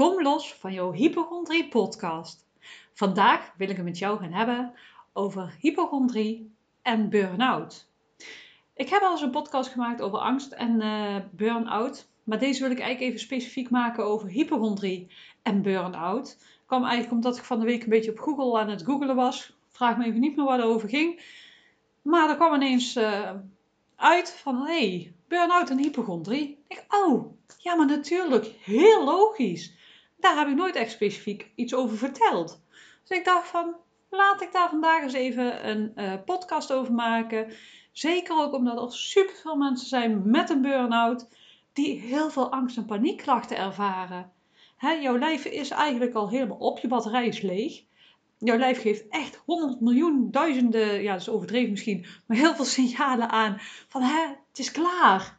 Kom los van jouw hypochondrie podcast. Vandaag wil ik het met jou gaan hebben over hypochondrie en burn-out. Ik heb al eens een podcast gemaakt over angst en uh, burn-out, maar deze wil ik eigenlijk even specifiek maken over hypochondrie en burn-out. kwam eigenlijk omdat ik van de week een beetje op Google aan het googelen was. Vraag me even niet meer waar het over ging. Maar er kwam ineens uh, uit van, hé, hey, burn-out en hypochondrie. Ik oh, ja, maar natuurlijk, heel logisch. Daar heb ik nooit echt specifiek iets over verteld. Dus ik dacht van, laat ik daar vandaag eens even een uh, podcast over maken. Zeker ook omdat er superveel mensen zijn met een burn-out die heel veel angst- en paniekklachten ervaren. Hè, jouw lijf is eigenlijk al helemaal op, je batterij is leeg. Jouw lijf geeft echt honderd miljoen, duizenden, ja dat is overdreven misschien, maar heel veel signalen aan van hè, het is klaar.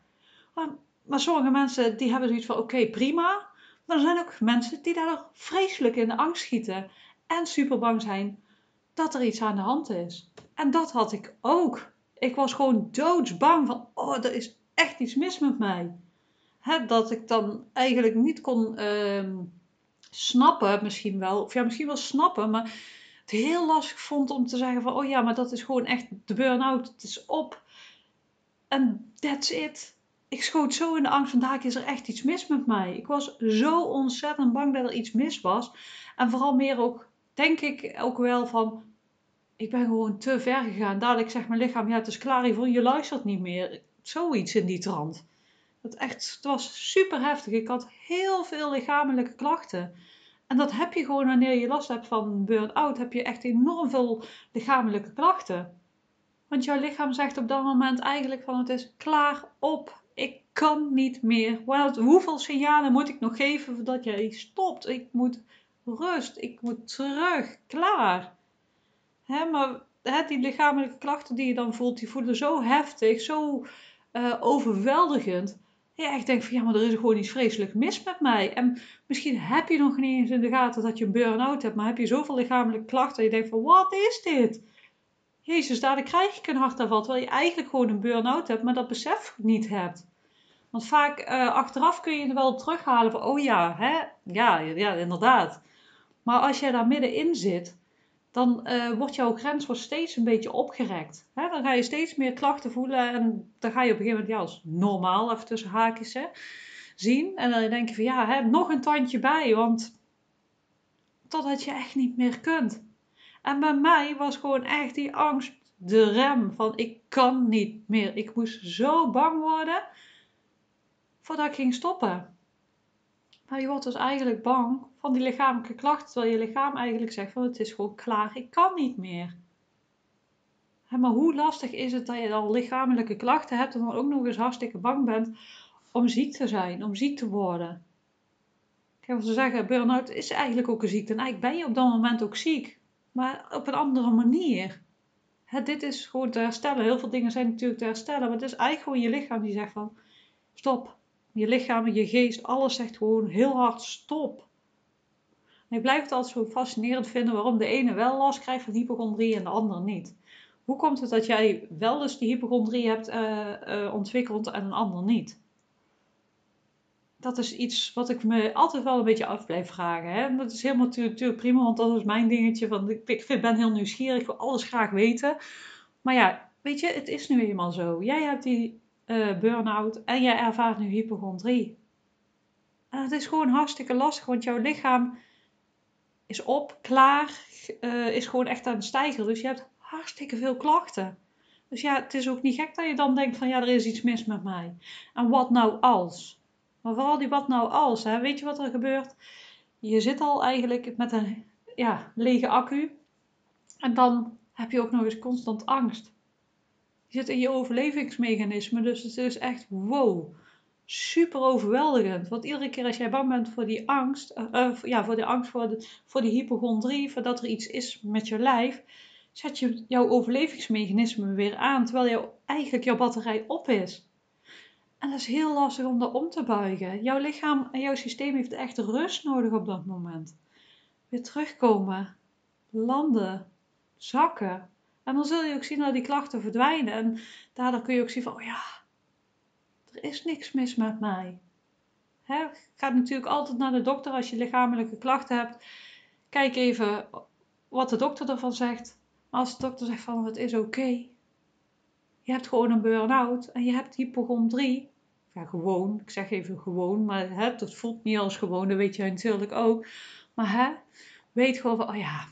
Maar, maar sommige mensen die hebben zoiets van oké prima, maar er zijn ook mensen die daar vreselijk in de angst schieten en super bang zijn dat er iets aan de hand is. En dat had ik ook. Ik was gewoon doodsbang van oh er is echt iets mis met mij. Hè, dat ik dan eigenlijk niet kon uh, snappen, misschien wel, of ja, misschien wel snappen, maar het heel lastig vond om te zeggen van, oh ja, maar dat is gewoon echt de burn-out, het is op. En that's it. Ik schoot zo in de angst, vandaag is er echt iets mis met mij. Ik was zo ontzettend bang dat er iets mis was. En vooral meer ook, denk ik ook wel van, ik ben gewoon te ver gegaan. Dadelijk zegt mijn lichaam, ja, het is klaar je luistert niet meer. Zoiets in die trant. Het, echt, het was super heftig. Ik had heel veel lichamelijke klachten. En dat heb je gewoon wanneer je last hebt van burn-out. Heb je echt enorm veel lichamelijke klachten. Want jouw lichaam zegt op dat moment eigenlijk van het is klaar op. Kan niet meer. Hoeveel signalen moet ik nog geven voordat jij stopt? Ik moet rust. Ik moet terug. Klaar. Hè, maar die lichamelijke klachten die je dan voelt, die voelen zo heftig, zo uh, overweldigend ja, ik denk van ja, maar er is gewoon iets vreselijk mis met mij. En misschien heb je nog niet eens in de gaten dat je een burn-out hebt, maar heb je zoveel lichamelijke klachten dat je denkt van wat is dit? Jezus, daar krijg ik een hartaanval, terwijl je eigenlijk gewoon een burn-out hebt, maar dat besef niet hebt. Want vaak uh, achteraf kun je er wel terughalen van, oh ja, hè? Ja, ja, inderdaad. Maar als jij daar middenin zit, dan uh, wordt jouw grens wordt steeds een beetje opgerekt. Hè? Dan ga je steeds meer klachten voelen en dan ga je op een gegeven moment ja, als normaal, even tussen haakjes, hè, zien. En dan denk je van ja, hè, nog een tandje bij, want totdat je echt niet meer kunt. En bij mij was gewoon echt die angst de rem van ik kan niet meer. Ik moest zo bang worden voordat ik ging stoppen. Maar je wordt dus eigenlijk bang van die lichamelijke klachten, terwijl je lichaam eigenlijk zegt van het is gewoon klaar, ik kan niet meer. maar hoe lastig is het dat je al lichamelijke klachten hebt en dan ook nog eens hartstikke bang bent om ziek te zijn, om ziek te worden. Ik heb ze zeggen, burn-out is eigenlijk ook een ziekte en eigenlijk ben je op dat moment ook ziek, maar op een andere manier. dit is gewoon te herstellen. Heel veel dingen zijn natuurlijk te herstellen, maar het is eigenlijk gewoon je lichaam die zegt van stop, je lichaam, je geest, alles zegt gewoon heel hard stop. En ik blijf het altijd zo fascinerend vinden waarom de ene wel last krijgt van hypochondrie en de ander niet. Hoe komt het dat jij wel dus die hypochondrie hebt uh, uh, ontwikkeld en een ander niet? Dat is iets wat ik me altijd wel een beetje af blijf vragen. Hè? Dat is helemaal natuurlijk prima, want dat is mijn dingetje. Van, ik vind, ben heel nieuwsgierig, ik wil alles graag weten. Maar ja, weet je, het is nu eenmaal zo. Jij hebt die uh, burn-out en jij ervaart nu hypochondrie. En het is gewoon hartstikke lastig, want jouw lichaam is op, klaar, uh, is gewoon echt aan het stijgen. Dus je hebt hartstikke veel klachten. Dus ja, het is ook niet gek dat je dan denkt van ja, er is iets mis met mij. En wat nou als? Maar vooral die wat nou als, hè? weet je wat er gebeurt? Je zit al eigenlijk met een ja, lege accu. En dan heb je ook nog eens constant angst. Zit in je overlevingsmechanisme. Dus het is echt wow. Super overweldigend. Want iedere keer als jij bang bent voor die angst, uh, ja, voor de angst voor, de, voor die hypochondrie, voordat er iets is met je lijf, zet je jouw overlevingsmechanisme weer aan, terwijl jou, eigenlijk jouw batterij op is. En dat is heel lastig om dat om te buigen. Jouw lichaam en jouw systeem heeft echt rust nodig op dat moment. Weer terugkomen, landen, zakken, en dan zul je ook zien dat die klachten verdwijnen. En daardoor kun je ook zien van, oh ja, er is niks mis met mij. Ga natuurlijk altijd naar de dokter als je lichamelijke klachten hebt. Kijk even wat de dokter ervan zegt. Maar als de dokter zegt van het is oké. Je hebt gewoon een burn-out en je hebt hypochondrie. Ja, gewoon. Ik zeg even gewoon, maar hè, dat voelt niet als gewoon. Dat weet jij natuurlijk ook. Maar weet gewoon van, oh ja,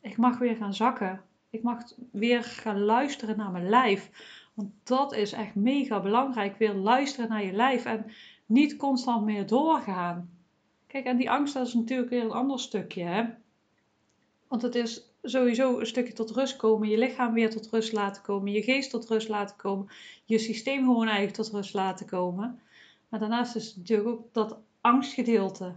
ik mag weer gaan zakken. Ik mag weer gaan luisteren naar mijn lijf. Want dat is echt mega belangrijk. Weer luisteren naar je lijf en niet constant meer doorgaan. Kijk, en die angst dat is natuurlijk weer een ander stukje. Hè? Want het is sowieso een stukje tot rust komen. Je lichaam weer tot rust laten komen. Je geest tot rust laten komen. Je systeem gewoon eigenlijk tot rust laten komen. Maar daarnaast is natuurlijk ook dat angstgedeelte.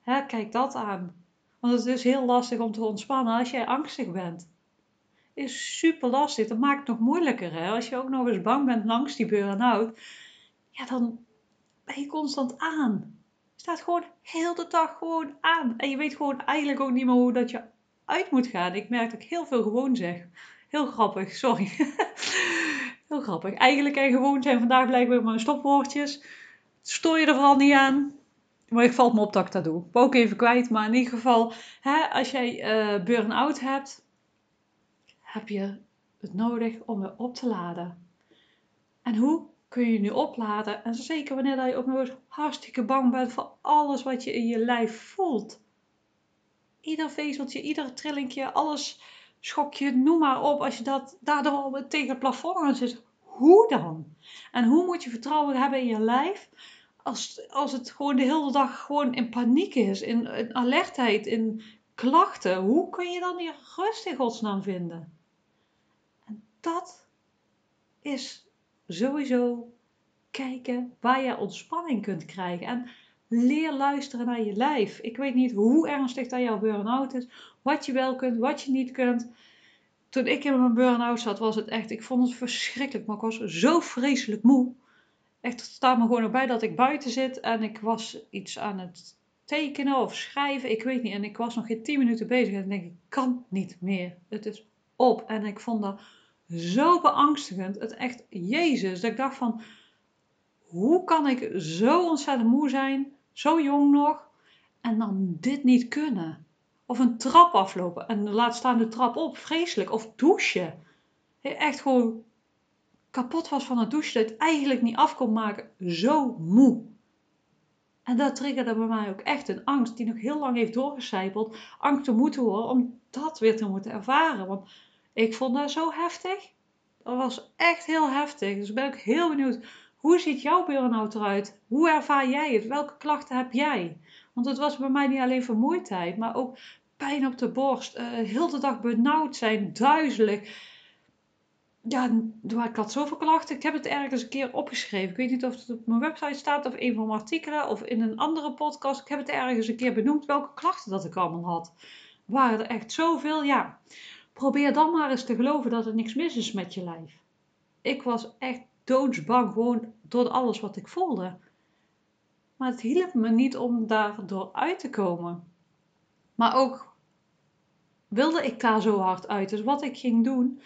Hè, kijk dat aan. Want het is heel lastig om te ontspannen als jij angstig bent. Is super lastig. Dat maakt het nog moeilijker. Hè? Als je ook nog eens bang bent langs die burn-out. Ja, dan ben je constant aan. Je staat gewoon heel de dag gewoon aan. En je weet gewoon eigenlijk ook niet meer hoe dat je uit moet gaan. Ik merk dat ik heel veel gewoon zeg. Heel grappig, sorry. heel grappig. Eigenlijk en gewoon zijn vandaag blijkbaar mijn stopwoordjes. Stoor je er vooral niet aan. Maar ik valt me op dat ik dat doe. Ik ook even kwijt, maar in ieder geval, hè, als jij uh, burn-out hebt, heb je het nodig om weer op te laden. En hoe kun je nu opladen? En zeker wanneer je ook nog eens hartstikke bang bent voor alles wat je in je lijf voelt. Ieder vezeltje, ieder trillingje, alles schokje, noem maar op. Als je dat daardoor tegen het plafond aan zit, hoe dan? En hoe moet je vertrouwen hebben in je lijf als, als het gewoon de hele dag gewoon in paniek is, in, alertheid, in klachten? Hoe kun je dan hier rust in godsnaam vinden? Dat is sowieso kijken waar je ontspanning kunt krijgen. En leer luisteren naar je lijf. Ik weet niet hoe ernstig dat jouw burn-out is, wat je wel kunt, wat je niet kunt. Toen ik in mijn burn-out zat, was het echt, ik vond het verschrikkelijk, maar ik was zo vreselijk moe. Echt, het staat me gewoon erbij dat ik buiten zit en ik was iets aan het tekenen of schrijven, ik weet niet. En ik was nog geen 10 minuten bezig en ik denk ik, kan niet meer. Het is op. En ik vond dat zo beangstigend. Het echt, Jezus, dat ik dacht van, hoe kan ik zo ontzettend moe zijn, zo jong nog, en dan dit niet kunnen? Of een trap aflopen en laat staan de trap op, vreselijk. Of douchen. Echt gewoon kapot was van het douchen, dat het eigenlijk niet af kon maken. Zo moe. En dat triggerde bij mij ook echt een angst die nog heel lang heeft doorgecijpeld. Angst te moeten horen om dat weer te moeten ervaren. Want ik vond dat zo heftig. Dat was echt heel heftig. Dus ben ik heel benieuwd. Hoe ziet jouw burn-out eruit? Hoe ervaar jij het? Welke klachten heb jij? Want het was bij mij niet alleen vermoeidheid, maar ook pijn op de borst. Uh, heel de dag benauwd zijn, duizelig. Ja, ik had zoveel klachten. Ik heb het ergens een keer opgeschreven. Ik weet niet of het op mijn website staat of een van mijn artikelen of in een andere podcast. Ik heb het ergens een keer benoemd welke klachten dat ik allemaal had. Waren er echt zoveel? Ja probeer dan maar eens te geloven dat er niks mis is met je lijf. Ik was echt doodsbang gewoon door alles wat ik voelde. Maar het hielp me niet om daardoor uit te komen. Maar ook wilde ik daar zo hard uit. Dus wat ik ging doen,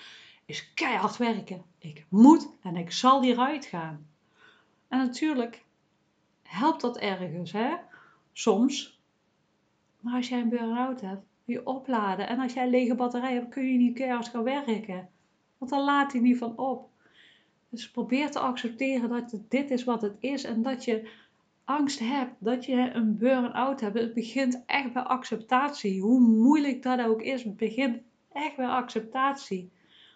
is keihard werken. Ik moet en ik zal hieruit gaan. En natuurlijk helpt dat ergens, hè? Soms. Maar als jij een burn-out hebt, je opladen. En als jij een lege batterij hebt, kun je niet keihard gaan werken. Want dan laat hij niet van op. Dus probeer te accepteren dat dit is wat het is en dat je angst hebt, dat je een burn-out hebt. Het begint echt bij acceptatie. Hoe moeilijk dat ook is, het begint echt bij acceptatie.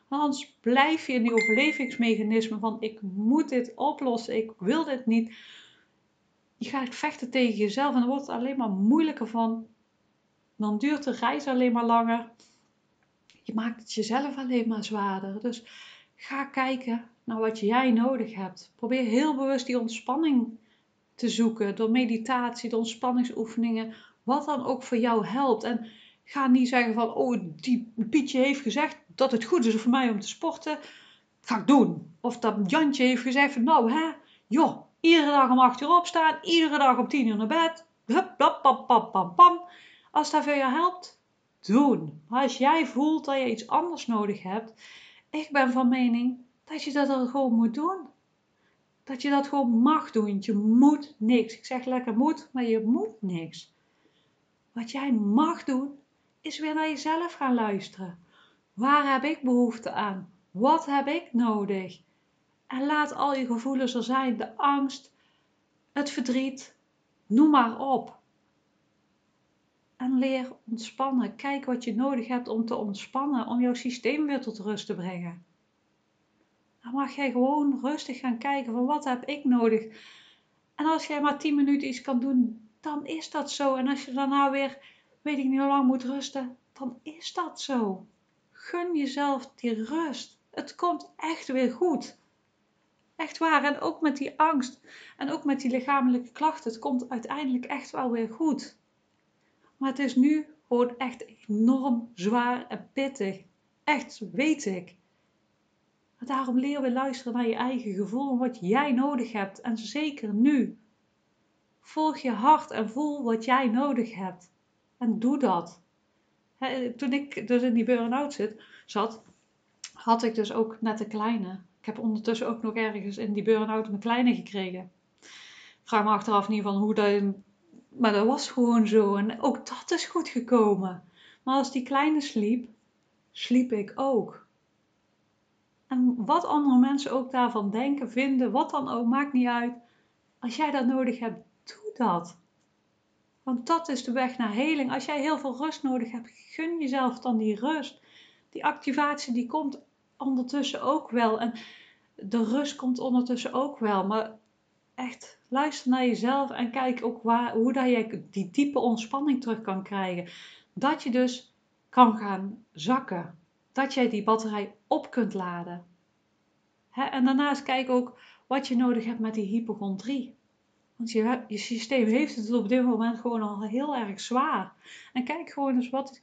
Anders blijf je in die overlevingsmechanisme van ik moet dit oplossen, ik wil dit niet. Je gaat vechten tegen jezelf en dan wordt het alleen maar moeilijker van dan duurt de reis alleen maar langer. Je maakt het jezelf alleen maar zwaarder. Dus ga kijken naar wat jij nodig hebt. Probeer heel bewust die ontspanning te zoeken door meditatie, door ontspanningsoefeningen, wat dan ook voor jou helpt. En ga niet zeggen van, oh, die Pietje heeft gezegd dat het goed is voor mij om te sporten. Ga ik doen. Of dat Jantje heeft gezegd van, nou hè, joh, iedere dag om 8 uur opstaan, iedere dag om 10 uur naar bed. Hup, pam, pam, pam, pam, pam. Als dat voor je helpt, doen. Maar als jij voelt dat je iets anders nodig hebt, ik ben van mening dat je dat gewoon moet doen. Dat je dat gewoon mag doen. Je moet niks. Ik zeg lekker moet, maar je moet niks. Wat jij mag doen, is weer naar jezelf gaan luisteren. Waar heb ik behoefte aan? Wat heb ik nodig? En laat al je gevoelens er zijn. De angst, het verdriet, noem maar op. En leer ontspannen. Kijk wat je nodig hebt om te ontspannen, om jouw systeem weer tot rust te brengen. Dan mag jij gewoon rustig gaan kijken van wat heb ik nodig. En als jij maar 10 minuten iets kan doen, dan is dat zo. En als je daarna weer, weet ik niet hoe lang moet rusten, dan is dat zo. Gun jezelf die rust. Het komt echt weer goed. Echt waar. En ook met die angst en ook met die lichamelijke klachten. Het komt uiteindelijk echt wel weer goed. Maar het is nu gewoon echt enorm zwaar en pittig. Echt, weet ik. Maar daarom leer we luisteren naar je eigen gevoel en wat jij nodig hebt. En zeker nu. Volg je hart en voel wat jij nodig hebt. En doe dat. toen ik dus in die burn-out zat, had ik dus ook net een kleine. Ik heb ondertussen ook nog ergens in die burn-out mijn kleine gekregen. vraag me achteraf niet van hoe dat... Maar dat was gewoon zo. En ook dat is goed gekomen. Maar als die kleine sliep, sliep ik ook. En wat andere mensen ook daarvan denken, vinden, wat dan ook, maakt niet uit. Als jij dat nodig hebt, doe dat. Want dat is de weg naar heling. Als jij heel veel rust nodig hebt, gun jezelf dan die rust. Die activatie die komt ondertussen ook wel. En de rust komt ondertussen ook wel. Maar echt, luister naar jezelf en kijk ook waar, hoe dat je die diepe ontspanning terug kan krijgen. Dat je dus kan gaan zakken. Dat jij die batterij op kunt laden. en daarnaast kijk ook wat je nodig hebt met die hypochondrie. Want je, je systeem heeft het op dit moment gewoon al heel erg zwaar. En kijk gewoon eens wat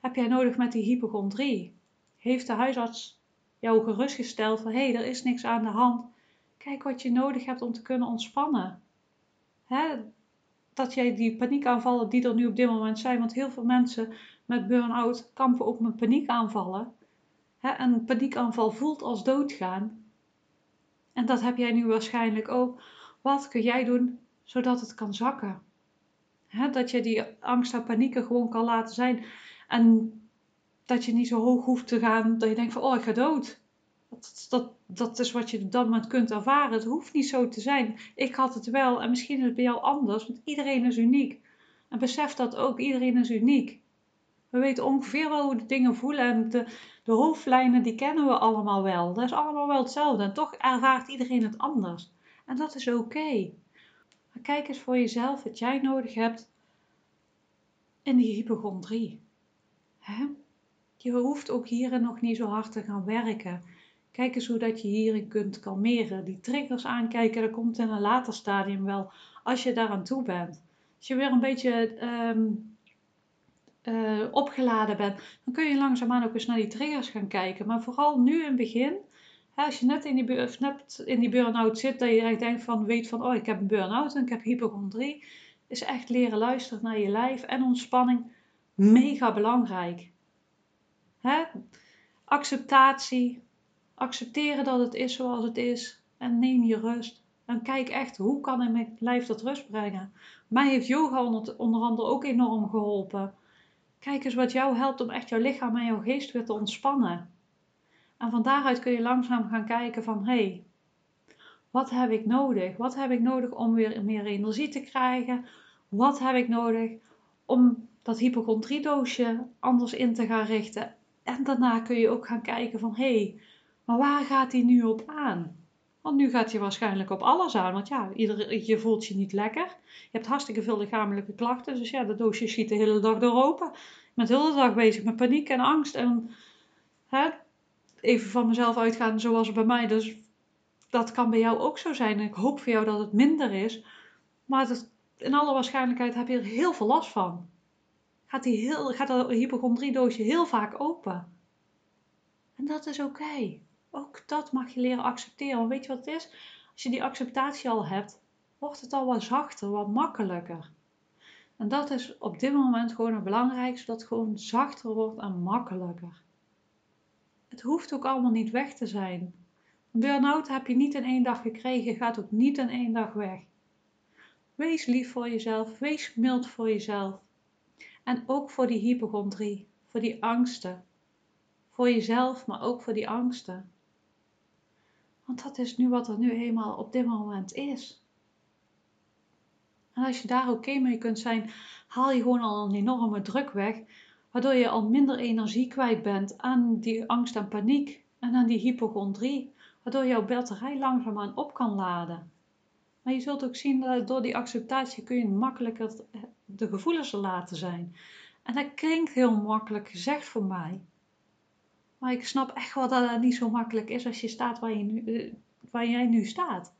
heb jij nodig met die hypochondrie. Heeft de huisarts jou gerustgesteld van hé, hey, er is niks aan de hand. Kijk wat je nodig hebt om te kunnen ontspannen. dat jij die paniekaanvallen die er nu op dit moment zijn, want heel veel mensen met burn-out kampen ook met paniekaanvallen. Hè, een paniekaanval voelt als doodgaan. En dat heb jij nu waarschijnlijk ook. Wat kun jij doen zodat het kan zakken? dat je die angst en panieken gewoon kan laten zijn. En dat je niet zo hoog hoeft te gaan dat je denkt van oh ik ga dood. Dat, dat, is wat je op dat moment kunt ervaren. Het hoeft niet zo te zijn. Ik had het wel en misschien is het bij jou anders, want iedereen is uniek. En besef dat ook, iedereen is uniek. We weten ongeveer wel hoe de dingen voelen en de, hoofdlijnen die kennen we allemaal wel. Dat is allemaal wel hetzelfde en toch ervaart iedereen het anders. En dat is oké. Maar kijk eens voor jezelf wat jij nodig hebt in die hypochondrie. Je hoeft ook hierin nog niet zo hard te gaan werken. Kijk eens hoe dat je hierin kunt kalmeren. Die triggers aankijken, dat komt in een later stadium wel, als je daaraan toe bent. Als je weer een beetje ehm, eh, opgeladen bent, dan kun je langzaamaan ook eens naar die triggers gaan kijken. Maar vooral nu in het begin, hè, als je net in die, in die burn-out zit, dat je echt denkt van, weet van, oh ik heb een burn-out en ik heb hypochondrie, is echt leren luisteren naar je lijf en ontspanning mega belangrijk. Hè? Acceptatie, accepteren dat het is zoals het is en neem je rust. En kijk echt, hoe kan ik mijn lijf tot rust brengen? Mij heeft yoga onder, andere ook enorm geholpen. Kijk eens wat jou helpt om echt jouw lichaam en jouw geest weer te ontspannen. En van daaruit kun je langzaam gaan kijken van, hé, hey, wat heb ik nodig? Wat heb ik nodig om weer meer energie te krijgen? Wat heb ik nodig om dat hypochondriedoosje anders in te gaan richten? En daarna kun je ook gaan kijken van, hé, hey, maar waar gaat hij nu op aan? Want nu gaat hij waarschijnlijk op alles aan. Want ja, je voelt je niet lekker. Je hebt hartstikke veel lichamelijke klachten. Dus ja, dat doosje schiet de hele dag door open. Ben de hele dag bezig met paniek en angst. En hè, even van mezelf uitgaan zoals bij mij. Dus dat kan bij jou ook zo zijn. En ik hoop voor jou dat het minder is. Maar het, in alle waarschijnlijkheid heb je er heel veel last van. Gaat, die heel, gaat dat hypochondriedoosje heel vaak open. En dat is oké. Ook dat mag je leren accepteren. Want weet je wat het is? Als je die acceptatie al hebt, wordt het al wat zachter, wat makkelijker. En dat is op dit moment gewoon het belangrijkste, dat het gewoon zachter wordt en makkelijker. Het hoeft ook allemaal niet weg te zijn. Burn-out heb je niet in één dag gekregen, gaat ook niet in één dag weg. Wees lief voor jezelf, wees mild voor jezelf. En ook voor die hypochondrie, voor die angsten. Voor jezelf, maar ook voor die angsten. Want dat is nu wat er nu eenmaal op dit moment is. En als je daar oké mee kunt zijn, haal je gewoon al een enorme druk weg, waardoor je al minder energie kwijt bent aan die angst en paniek en aan die hypochondrie, waardoor jouw batterij langzaamaan op kan laden. Maar je zult ook zien dat door die acceptatie kun je makkelijker de gevoelens laten zijn. En dat klinkt heel makkelijk gezegd voor mij. Maar ik snap echt wel dat het niet zo makkelijk is als je staat waar, je nu, eh, waar jij nu staat.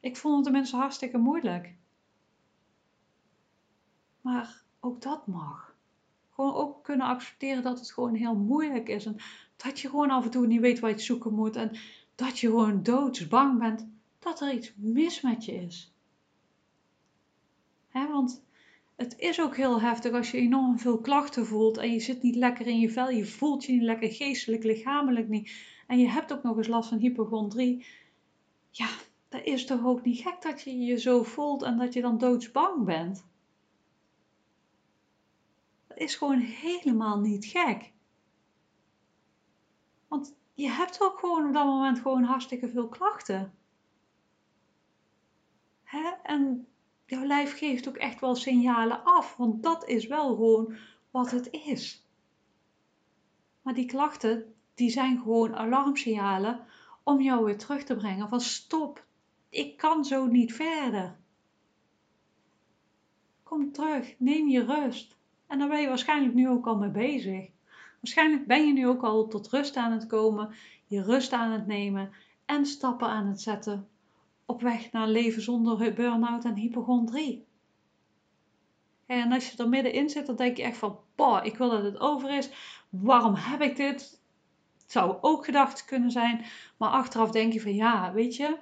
Ik vond het de mensen hartstikke moeilijk. Maar ook dat mag. Gewoon ook kunnen accepteren dat het gewoon heel moeilijk is. En dat je gewoon af en toe niet weet waar je zoeken moet. En dat je gewoon doodsbang bent dat er iets mis met je is. He, want het is ook heel heftig als je enorm veel klachten voelt en je zit niet lekker in je vel, je voelt je niet lekker geestelijk, lichamelijk niet. En je hebt ook nog eens last van hypochondrie. Ja, dat is toch ook niet gek dat je je zo voelt en dat je dan doodsbang bent. Dat is gewoon helemaal niet gek. Want je hebt ook gewoon op dat moment gewoon hartstikke veel klachten. Hè? En jouw lijf geeft ook echt wel signalen af, want dat is wel gewoon wat het is. Maar die klachten, die zijn gewoon alarmsignalen om jou weer terug te brengen van stop, ik kan zo niet verder. Kom terug, neem je rust. En daar ben je waarschijnlijk nu ook al mee bezig. Waarschijnlijk ben je nu ook al tot rust aan het komen, je rust aan het nemen en stappen aan het zetten op weg naar leven zonder burn-out en hypochondrie. En als je er middenin zit, dan denk je echt van, boah, ik wil dat het over is. Waarom heb ik dit? Het zou ook gedacht kunnen zijn. Maar achteraf denk je van, ja, weet je,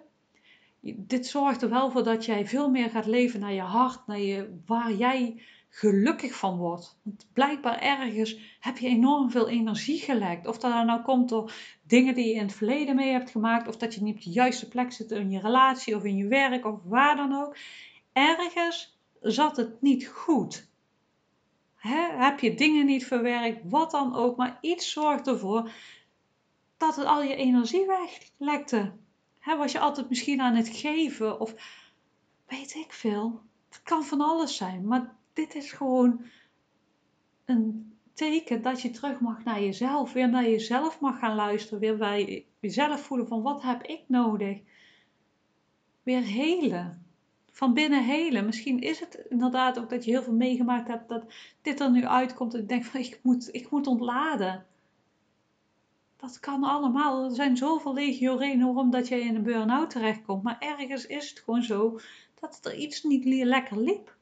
dit zorgt er wel voor dat jij veel meer gaat leven naar je hart, naar je, waar jij gelukkig van wordt. Want blijkbaar ergens heb je enorm veel energie gelekt. Of dat nou komt door dingen die je in het verleden mee hebt gemaakt, of dat je niet op de juiste plek zit in je relatie of in je werk of waar dan ook. Ergens zat het niet goed. heb je dingen niet verwerkt, wat dan ook, maar iets zorgt ervoor dat het al je energie weglekte. was je altijd misschien aan het geven of weet ik veel. Het kan van alles zijn, maar dit is gewoon een teken dat je terug mag naar jezelf. Weer naar jezelf mag gaan luisteren. Weer bij jezelf voelen van wat heb ik nodig. Weer helen. Van binnen helen. Misschien is het inderdaad ook dat je heel veel meegemaakt hebt dat dit er nu uitkomt. En je denkt van ik moet, ik moet ontladen. Dat kan allemaal. Er zijn zoveel legio redenen waarom dat je in een burn-out terechtkomt. Maar ergens is het gewoon zo dat er iets niet lekker liep.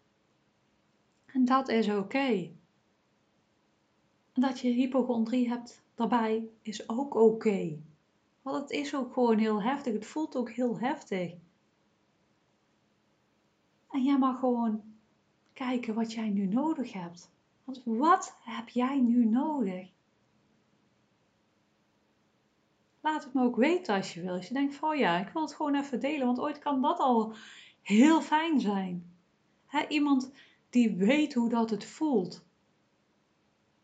En dat is oké. Dat je hypochondrie hebt daarbij is ook oké. Want het is ook gewoon heel heftig. Het voelt ook heel heftig. En jij mag gewoon kijken wat jij nu nodig hebt. Want wat heb jij nu nodig? Laat het me ook weten als je wil. Als je denkt oh ja, ik wil het gewoon even delen. Want ooit kan dat al heel fijn zijn. iemand die weet hoe dat het voelt.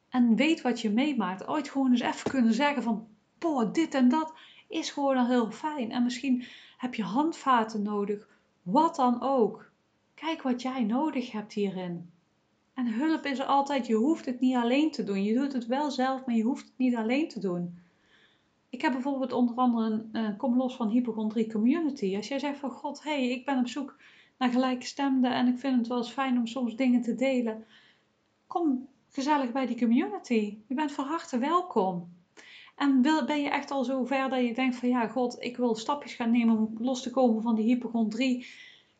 En weet wat je meemaakt. Ooit gewoon eens even kunnen zeggen van, boah, dit en dat is gewoon al heel fijn. En misschien heb je handvaten nodig. Wat dan ook. Kijk wat jij nodig hebt hierin. En hulp is er altijd. Je hoeft het niet alleen te doen. Je doet het wel zelf, maar je hoeft het niet alleen te doen. Ik heb bijvoorbeeld onder andere een Kom Los van Hypochondrie Community. Als jij zegt van God, hé, hey, ik ben op zoek naar gelijkgestemden en ik vind het wel eens fijn om soms dingen te delen. Kom gezellig bij die community. Je bent van harte welkom. En ben je echt al zo ver dat je denkt van ja, god, ik wil stapjes gaan nemen om los te komen van die hypochondrie.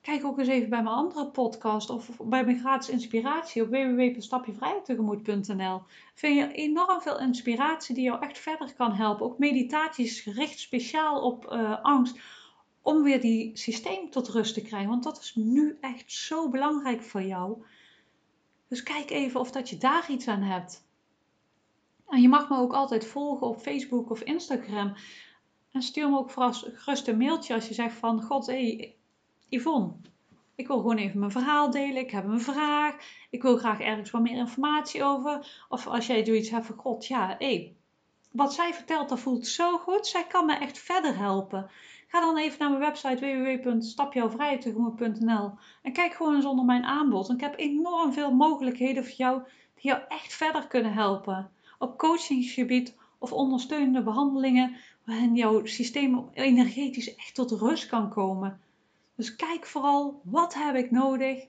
Kijk ook eens even bij mijn andere podcast of bij mijn gratis inspiratie op www.stapjevrijtegemoed.nl. Vind je enorm veel inspiratie die jou echt verder kan helpen. Ook meditaties gericht speciaal op uh, angst om weer die systeem tot rust te krijgen. Want dat is nu echt zo belangrijk voor jou. Dus kijk even of dat je daar iets aan hebt. En je mag me ook altijd volgen op Facebook of Instagram. En stuur me ook gerust een mailtje als je zegt van... God, hé, hey, Yvonne, ik wil gewoon even mijn verhaal delen. Ik heb een vraag. Ik wil graag ergens wat meer informatie over. Of als jij zoiets hebt van... God, ja, hé, hey, wat zij vertelt, dat voelt zo goed. Zij kan me echt verder helpen. Ga dan even naar mijn website www.stapjouwvrijheidtegemoet.nl en kijk gewoon eens onder mijn aanbod. ik heb enorm veel mogelijkheden voor jou die jou echt verder kunnen helpen. Op coachingsgebied of ondersteunende behandelingen waarin jouw systeem energetisch echt tot rust kan komen. Dus kijk vooral wat heb ik nodig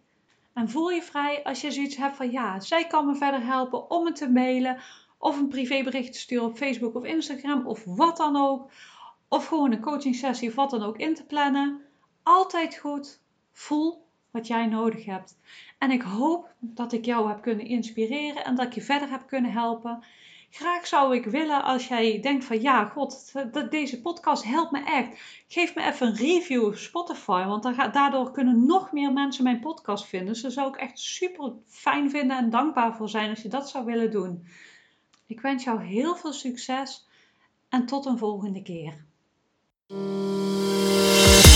en voel je vrij als je zoiets hebt van ja, zij kan me verder helpen om me te mailen of een privébericht te sturen op Facebook of Instagram of wat dan ook. Of gewoon een coaching sessie of wat dan ook in te plannen. Altijd goed. Voel wat jij nodig hebt. En ik hoop dat ik jou heb kunnen inspireren en dat ik je verder heb kunnen helpen. Graag zou ik willen als jij denkt van ja, god, deze podcast helpt me echt. Geef me even een review op Spotify, want daardoor kunnen nog meer mensen mijn podcast vinden. Dus daar zou ik echt super fijn vinden en dankbaar voor zijn als je dat zou willen doen. Ik wens jou heel veel succes en tot een volgende keer. Música